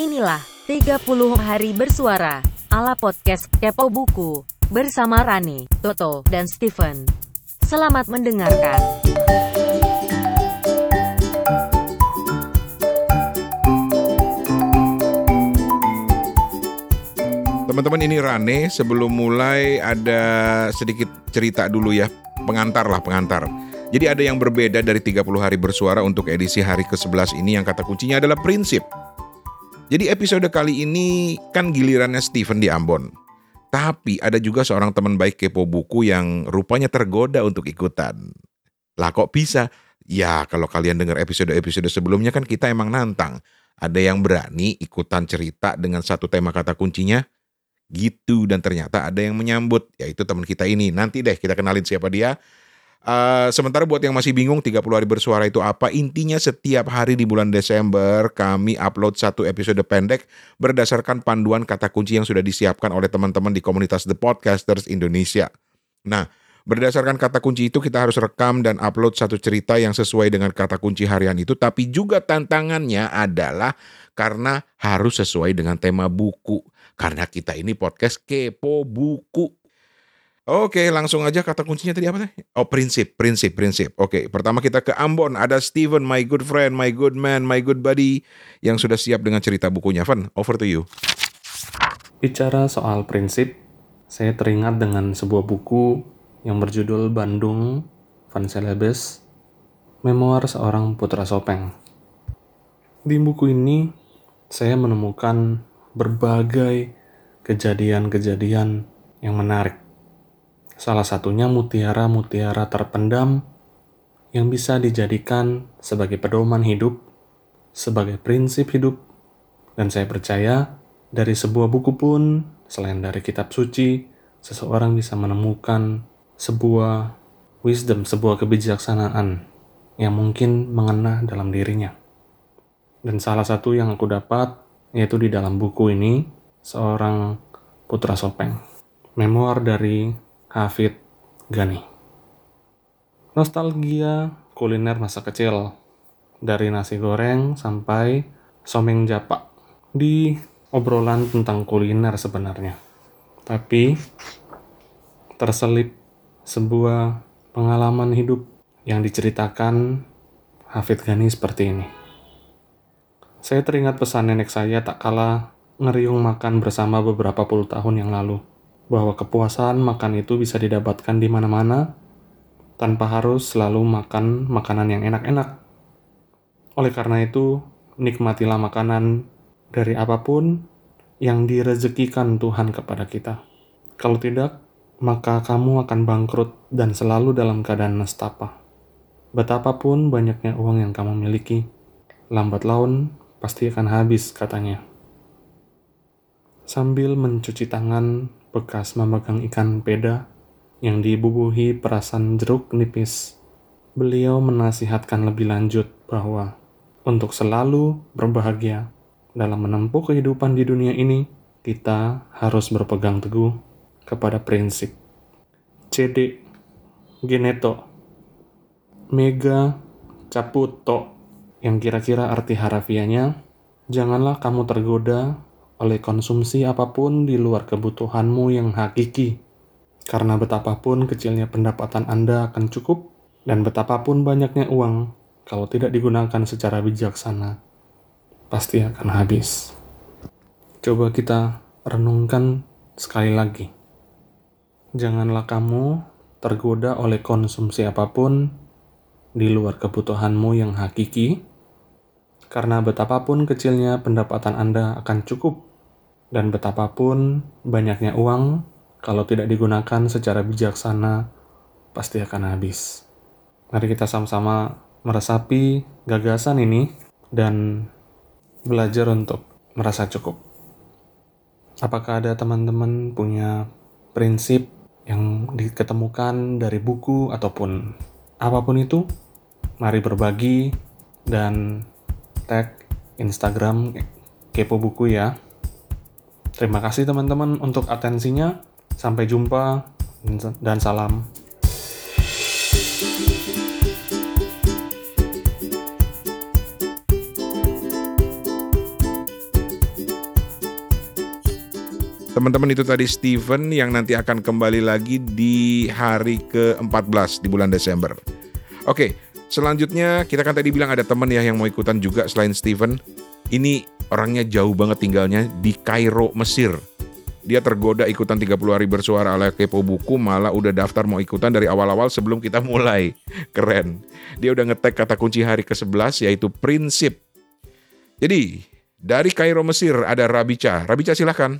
Inilah 30 hari bersuara ala podcast Kepo Buku bersama Rani, Toto, dan Steven. Selamat mendengarkan. Teman-teman ini Rane, sebelum mulai ada sedikit cerita dulu ya, pengantar lah pengantar. Jadi ada yang berbeda dari 30 hari bersuara untuk edisi hari ke-11 ini yang kata kuncinya adalah prinsip. Jadi episode kali ini kan gilirannya Steven di Ambon. Tapi ada juga seorang teman baik kepo buku yang rupanya tergoda untuk ikutan. Lah kok bisa? Ya kalau kalian dengar episode-episode sebelumnya kan kita emang nantang. Ada yang berani ikutan cerita dengan satu tema kata kuncinya, gitu dan ternyata ada yang menyambut yaitu teman kita ini nanti deh kita kenalin siapa dia Uh, sementara buat yang masih bingung 30 hari bersuara itu apa? Intinya setiap hari di bulan Desember Kami upload satu episode pendek Berdasarkan panduan kata kunci yang sudah disiapkan oleh teman-teman di komunitas The Podcasters Indonesia. Nah berdasarkan kata kunci itu kita harus rekam dan upload satu cerita yang sesuai dengan kata kunci harian itu. Tapi juga tantangannya adalah karena harus sesuai dengan tema buku. Karena kita ini podcast kepo buku. Oke, langsung aja kata kuncinya tadi apa teh? Oh, prinsip, prinsip, prinsip. Oke, pertama kita ke Ambon. Ada Steven, my good friend, my good man, my good buddy yang sudah siap dengan cerita bukunya. Van, over to you. Bicara soal prinsip, saya teringat dengan sebuah buku yang berjudul Bandung Van Celebes, Memoir Seorang Putra Sopeng. Di buku ini, saya menemukan berbagai kejadian-kejadian yang menarik. Salah satunya mutiara-mutiara terpendam yang bisa dijadikan sebagai pedoman hidup, sebagai prinsip hidup, dan saya percaya dari sebuah buku pun, selain dari kitab suci, seseorang bisa menemukan sebuah wisdom, sebuah kebijaksanaan yang mungkin mengena dalam dirinya. Dan salah satu yang aku dapat yaitu di dalam buku ini seorang putra sopeng. Memoir dari Hafid Gani. Nostalgia kuliner masa kecil. Dari nasi goreng sampai someng japa. Di obrolan tentang kuliner sebenarnya. Tapi terselip sebuah pengalaman hidup yang diceritakan Hafid Gani seperti ini. Saya teringat pesan nenek saya tak kalah ngeriung makan bersama beberapa puluh tahun yang lalu, bahwa kepuasan makan itu bisa didapatkan di mana-mana tanpa harus selalu makan makanan yang enak-enak. Oleh karena itu, nikmatilah makanan dari apa pun yang direzekikan Tuhan kepada kita. Kalau tidak, maka kamu akan bangkrut dan selalu dalam keadaan nestapa. Betapapun banyaknya uang yang kamu miliki, lambat laun pasti akan habis katanya. Sambil mencuci tangan bekas memegang ikan peda yang dibubuhi perasan jeruk nipis, beliau menasihatkan lebih lanjut bahwa untuk selalu berbahagia dalam menempuh kehidupan di dunia ini, kita harus berpegang teguh kepada prinsip CD Geneto. Mega Caputo yang kira-kira arti harafiahnya, janganlah kamu tergoda oleh konsumsi apa pun di luar kebutuhanmu yang hakiki. Karena betapapun kecilnya pendapatan Anda akan cukup, dan betapapun banyaknya uang, kalau tidak digunakan secara bijaksana, pasti akan habis. Coba kita renungkan sekali lagi. Janganlah kamu tergoda oleh konsumsi apa pun di luar kebutuhanmu yang hakiki, karena betapapun kecilnya pendapatan Anda akan cukup, dan betapapun banyaknya uang, kalau tidak digunakan secara bijaksana, pasti akan habis. Mari kita sama-sama meresapi gagasan ini dan belajar untuk merasa cukup. Apakah ada teman-teman punya prinsip yang diketemukan dari buku ataupun apa pun itu? Mari berbagi dan tag Instagram Kepo Buku ya. Terima kasih teman-teman untuk atensinya. Sampai jumpa dan salam. Teman-teman itu tadi Steven yang nanti akan kembali lagi di hari ke-14 di bulan Desember. Oke, selanjutnya kita kan tadi bilang ada teman ya yang mau ikutan juga selain Steven. Ini orangnya jauh banget tinggalnya di Kairo, Mesir. Dia tergoda ikutan 30 hari bersuara ala kepo buku, malah udah daftar mau ikutan dari awal-awal sebelum kita mulai. Keren. Dia udah ngetek kata kunci hari ke-11 yaitu prinsip. Jadi, dari Kairo Mesir ada Rabica. Rabica silahkan.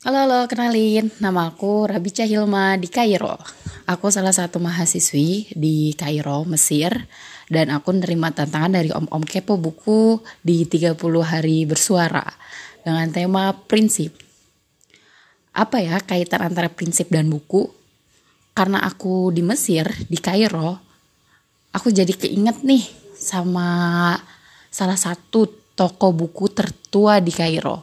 Halo, halo, kenalin. Nama aku Rabica Hilma di Kairo. Aku salah satu mahasiswi di Kairo, Mesir. Dan aku nerima tantangan dari Om-Om Kepo buku di 30 hari bersuara dengan tema prinsip. Apa ya kaitan antara prinsip dan buku? Karena aku di Mesir, di Kairo, aku jadi keinget nih sama salah satu toko buku tertua di Kairo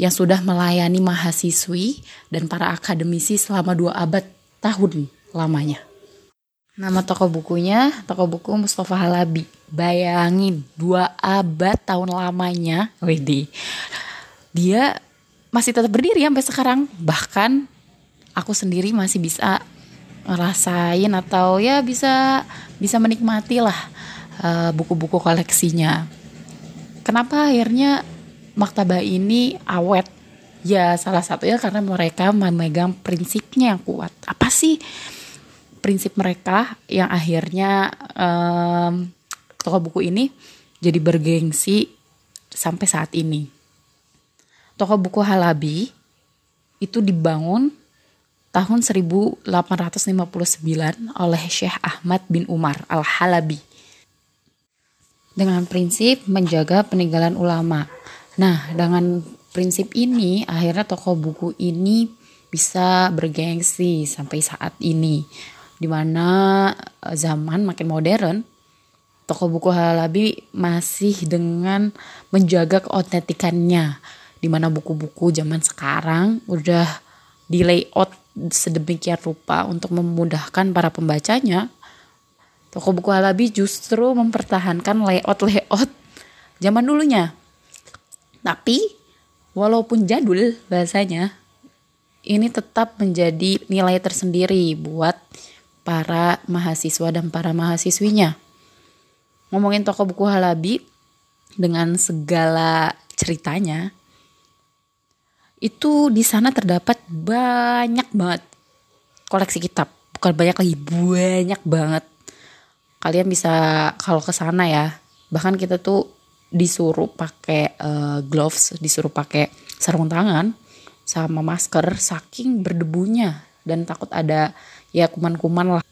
yang sudah melayani mahasiswi dan para akademisi selama dua abad tahun lamanya. Nama toko bukunya, toko buku Mustafa Halabi. Bayangin, dua abad tahun lamanya. Widih. Dia masih tetap berdiri sampai sekarang. Bahkan aku sendiri masih bisa ngerasain atau ya bisa bisa menikmati lah uh, buku-buku koleksinya. Kenapa akhirnya maktabah ini awet? Ya salah satunya karena mereka memegang prinsipnya yang kuat. Apa sih prinsip mereka yang akhirnya um, toko buku ini jadi bergengsi sampai saat ini? Toko buku Halabi itu dibangun tahun 1859 oleh Syekh Ahmad bin Umar Al-Halabi dengan prinsip menjaga peninggalan ulama. Nah, dengan prinsip ini akhirnya toko buku ini bisa bergengsi sampai saat ini. Di mana eh, zaman makin modern, toko buku Halabi masih dengan menjaga keotentikannya. Di mana buku-buku zaman sekarang udah di layout sedemikian rupa untuk memudahkan para pembacanya Toko buku Halabi justru mempertahankan layout-layout zaman dulunya. Tapi walaupun jadul bahasanya, ini tetap menjadi nilai tersendiri buat para mahasiswa dan para mahasiswinya. Ngomongin toko buku Halabi dengan segala ceritanya, itu di sana terdapat banyak banget koleksi kitab. Bukan banyak lagi, banyak banget kalian bisa kalau ke sana ya bahkan kita tuh disuruh pakai uh, gloves disuruh pakai sarung tangan sama masker saking berdebunya dan takut ada ya kuman-kuman lah.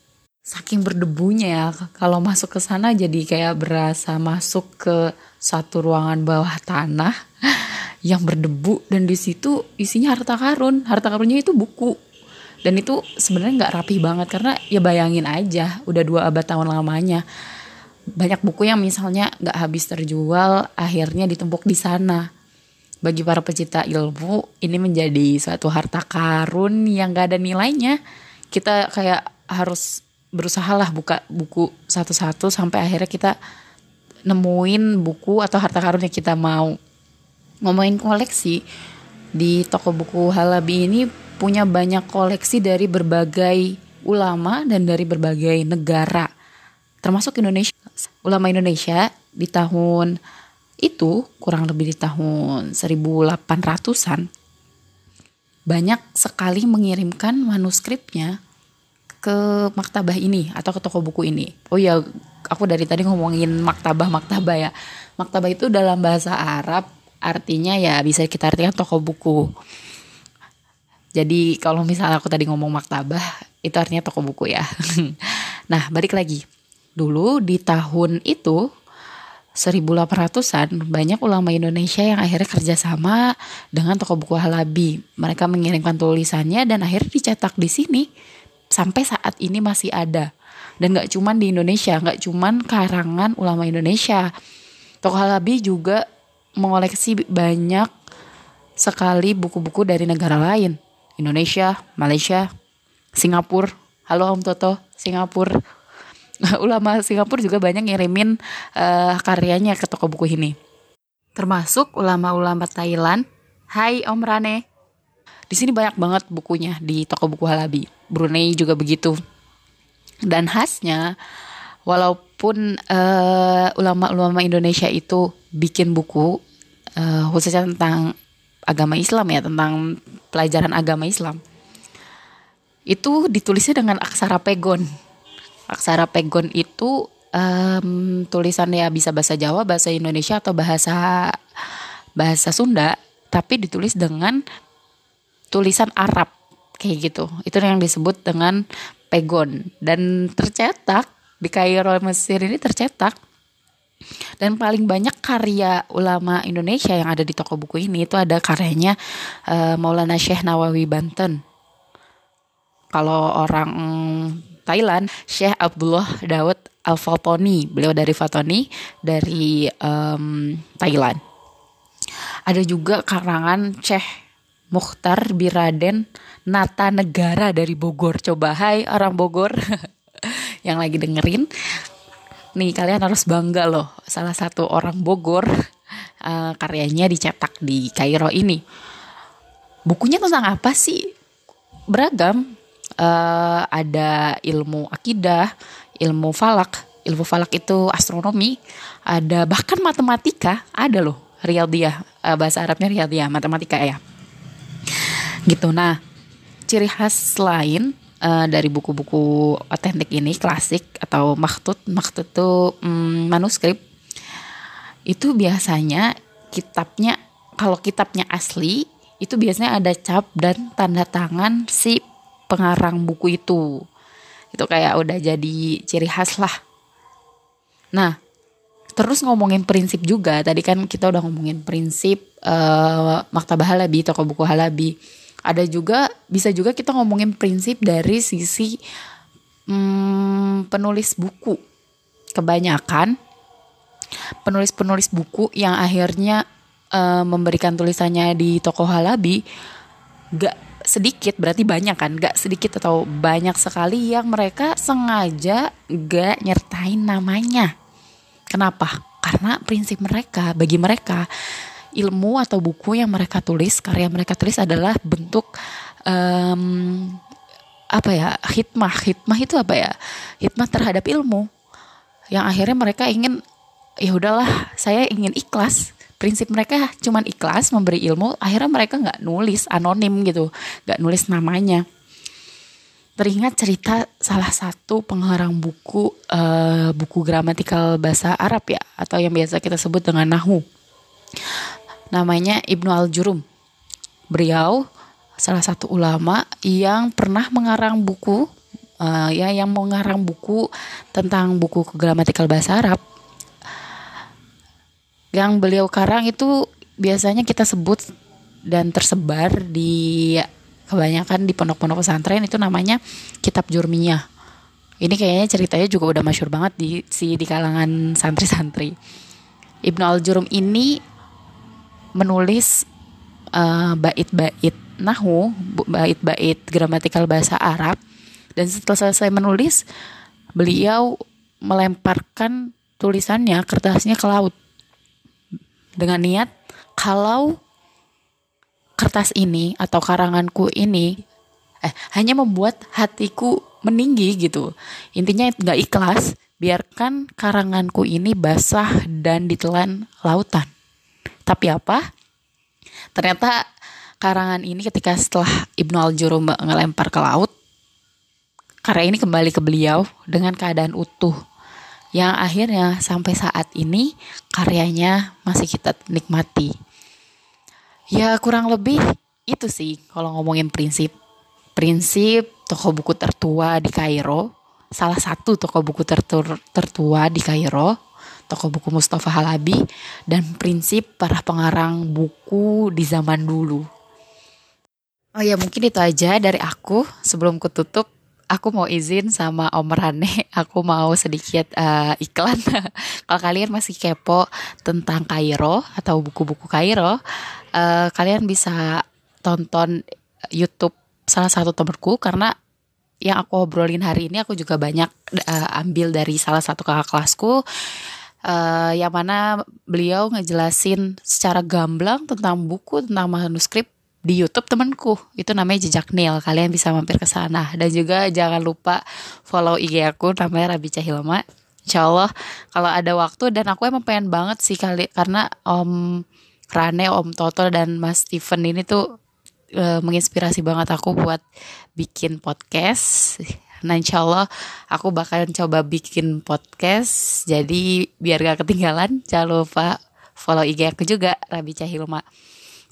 Saking berdebunya ya kalau masuk ke sana jadi kayak berasa masuk ke satu ruangan bawah tanah yang berdebu dan di situ isinya harta karun. Harta karunnya itu buku. Dan itu sebenarnya nggak rapi banget karena ya bayangin aja udah dua abad tahun lamanya banyak buku yang misalnya nggak habis terjual akhirnya ditumpuk di sana. Bagi para pecinta ilmu ini menjadi suatu harta karun yang gak ada nilainya kita kayak harus berusaha lah buka buku satu-satu sampai akhirnya kita nemuin buku atau harta karun yang kita mau. Ngomongin koleksi di toko buku Halabi ini punya banyak koleksi dari berbagai ulama dan dari berbagai negara termasuk Indonesia. Ulama Indonesia di tahun itu kurang lebih di tahun 1800-an banyak sekali mengirimkan manuskripnya ke maktabah ini atau ke toko buku ini. Oh ya, aku dari tadi ngomongin maktabah-maktabah ya. Maktabah itu dalam bahasa Arab artinya ya bisa kita artikan toko buku. Jadi kalau misalnya aku tadi ngomong maktabah, itu artinya toko buku ya. nah, balik lagi. Dulu di tahun itu 1800-an banyak ulama Indonesia yang akhirnya kerjasama dengan toko buku Halabi. Mereka mengirimkan tulisannya dan akhirnya dicetak di sini sampai saat ini masih ada. Dan gak cuman di Indonesia, gak cuman karangan ulama Indonesia. Toko Halabi juga mengoleksi banyak sekali buku-buku dari negara lain Indonesia, Malaysia, Singapura. Halo Om Toto, Singapura. Ulama Singapura juga banyak ngirimin uh, karyanya ke toko buku ini. Termasuk ulama-ulama Thailand, Hai Om Rane. Di sini banyak banget bukunya di toko buku Halabi. Brunei juga begitu. Dan khasnya, walaupun uh, ulama-ulama Indonesia itu bikin buku uh, khususnya tentang agama Islam ya, tentang pelajaran agama Islam, itu ditulisnya dengan aksara pegon. Aksara pegon itu um, tulisannya bisa bahasa Jawa, bahasa Indonesia atau bahasa bahasa Sunda, tapi ditulis dengan tulisan Arab kayak gitu. Itu yang disebut dengan pegon dan tercetak di Kairo Mesir ini tercetak. Dan paling banyak karya ulama Indonesia yang ada di toko buku ini itu ada karyanya uh, Maulana Syekh Nawawi Banten. Kalau orang Thailand, Syekh Abdullah Daud Al Fatoni, beliau dari Fatoni dari um, Thailand. Ada juga karangan Syekh Mukhtar Biraden Nata Negara dari Bogor. Coba hai orang Bogor yang lagi dengerin. Nih kalian harus bangga loh. Salah satu orang Bogor uh, karyanya dicetak di Kairo ini. Bukunya tentang apa sih? Beragam. Uh, ada ilmu akidah, ilmu falak. Ilmu falak itu astronomi. Ada bahkan matematika. Ada loh. Riyadiyah. Uh, bahasa Arabnya Riyadiyah. Matematika ya gitu nah ciri khas lain uh, dari buku-buku otentik ini klasik atau maktut maktut itu um, manuskrip itu biasanya kitabnya kalau kitabnya asli itu biasanya ada cap dan tanda tangan si pengarang buku itu. Itu kayak udah jadi ciri khas lah. Nah terus ngomongin prinsip juga. Tadi kan kita udah ngomongin prinsip uh, maktabah halabi toko buku halabi. Ada juga bisa juga kita ngomongin prinsip dari sisi hmm, penulis buku. Kebanyakan penulis-penulis buku yang akhirnya uh, memberikan tulisannya di toko halabi gak sedikit berarti banyak kan? Gak sedikit atau banyak sekali yang mereka sengaja gak nyertain namanya. Kenapa? Karena prinsip mereka bagi mereka ilmu atau buku yang mereka tulis, karya mereka tulis adalah bentuk um, apa ya hikmah. Hikmah itu apa ya? Hikmah terhadap ilmu. Yang akhirnya mereka ingin ya udahlah saya ingin ikhlas prinsip mereka cuma ikhlas memberi ilmu akhirnya mereka nggak nulis anonim gitu nggak nulis namanya teringat cerita salah satu pengarang buku uh, buku gramatikal bahasa Arab ya atau yang biasa kita sebut dengan nahu namanya Ibnu Al-Jurum. Beliau salah satu ulama yang pernah mengarang buku uh, ya yang mengarang buku tentang buku gramatikal bahasa Arab. Yang beliau karang itu biasanya kita sebut dan tersebar di kebanyakan di pondok-pondok pesantren itu namanya kitab Jurmiyah. Ini kayaknya ceritanya juga udah masyur banget di si di kalangan santri-santri. Ibnu Al-Jurum ini menulis uh, bait-bait nahu, bait-bait gramatikal bahasa Arab dan setelah selesai menulis beliau melemparkan tulisannya kertasnya ke laut dengan niat kalau kertas ini atau karanganku ini eh hanya membuat hatiku meninggi gitu intinya nggak ikhlas biarkan karanganku ini basah dan ditelan lautan tapi apa? Ternyata karangan ini ketika setelah Ibnu Al-Jurum ngelempar ke laut, karya ini kembali ke beliau dengan keadaan utuh. Yang akhirnya sampai saat ini karyanya masih kita nikmati. Ya kurang lebih itu sih kalau ngomongin prinsip. Prinsip toko buku tertua di Kairo, salah satu toko buku tertua di Kairo toko buku Mustafa Halabi, dan prinsip para pengarang buku di zaman dulu. Oh ya mungkin itu aja dari aku. Sebelum kututup, aku mau izin sama Om Rane, aku mau sedikit uh, iklan. Kalau kalian masih kepo tentang Kairo atau buku-buku Kairo, uh, kalian bisa tonton YouTube salah satu temanku karena yang aku obrolin hari ini aku juga banyak uh, ambil dari salah satu kakak kelasku eh, yang mana beliau ngejelasin secara gamblang tentang buku tentang manuskrip di YouTube temanku. Itu namanya jejak Nil kalian bisa mampir ke sana. Dan juga jangan lupa follow IG aku namanya Rabica Hilma Insya Allah kalau ada waktu dan aku emang pengen banget sih kali karena Om Rane, Om Toto dan Mas Steven ini tuh eh, menginspirasi banget aku buat bikin podcast. Nah insya Allah aku bakalan coba bikin podcast. Jadi biar gak ketinggalan Jangan lupa follow IG aku juga Rabica Hilma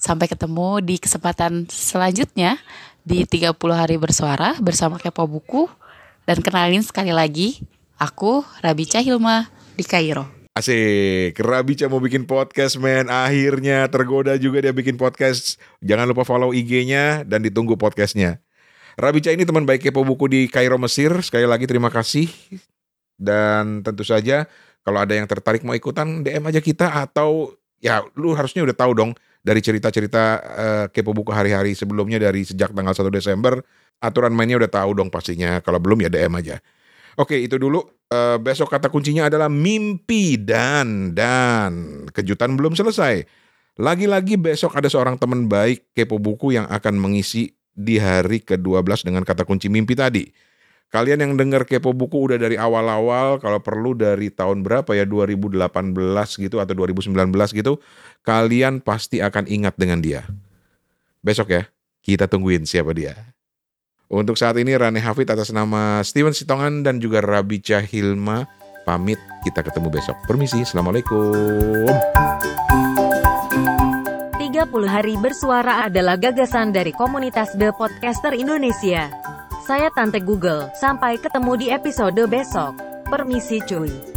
Sampai ketemu di kesempatan selanjutnya Di 30 hari bersuara bersama Kepo Buku. Dan kenalin sekali lagi Aku Rabica Hilma di Kairo. Asik, Rabica mau bikin podcast men. Akhirnya tergoda juga dia bikin podcast. Jangan lupa follow IG-nya dan ditunggu podcastnya. Rabica ini teman baik Kepo Buku di Kairo Mesir. Sekali lagi terima kasih. Dan tentu saja kalau ada yang tertarik mau ikutan DM aja kita Atau ya lu harusnya udah tahu dong Dari cerita-cerita eh, Kepo Buku hari-hari sebelumnya Dari sejak tanggal 1 Desember Aturan mainnya udah tahu dong pastinya. Kalau belum ya DM aja. Oke itu dulu. Eh, Besok kata kuncinya adalah mimpi dan Dan. Kejutan belum selesai. Lagi-lagi besok ada seorang teman baik Kepo Buku yang akan mengisi di hari ke-12 dengan kata kunci mimpi tadi. Kalian yang dengar Kepo Buku udah dari awal-awal, kalau perlu dari tahun berapa ya, 2018 gitu atau 2019 gitu, kalian pasti akan ingat dengan dia. Besok ya, kita tungguin siapa dia. Untuk saat ini Rane Hafid atas nama Steven Sitongan dan juga Rabica Hilma pamit kita ketemu besok. Permisi, Assalamualaikum. 30 hari bersuara adalah gagasan dari komunitas The Podcaster Indonesia. Saya Tante Google, sampai ketemu di episode besok. Permisi cuy.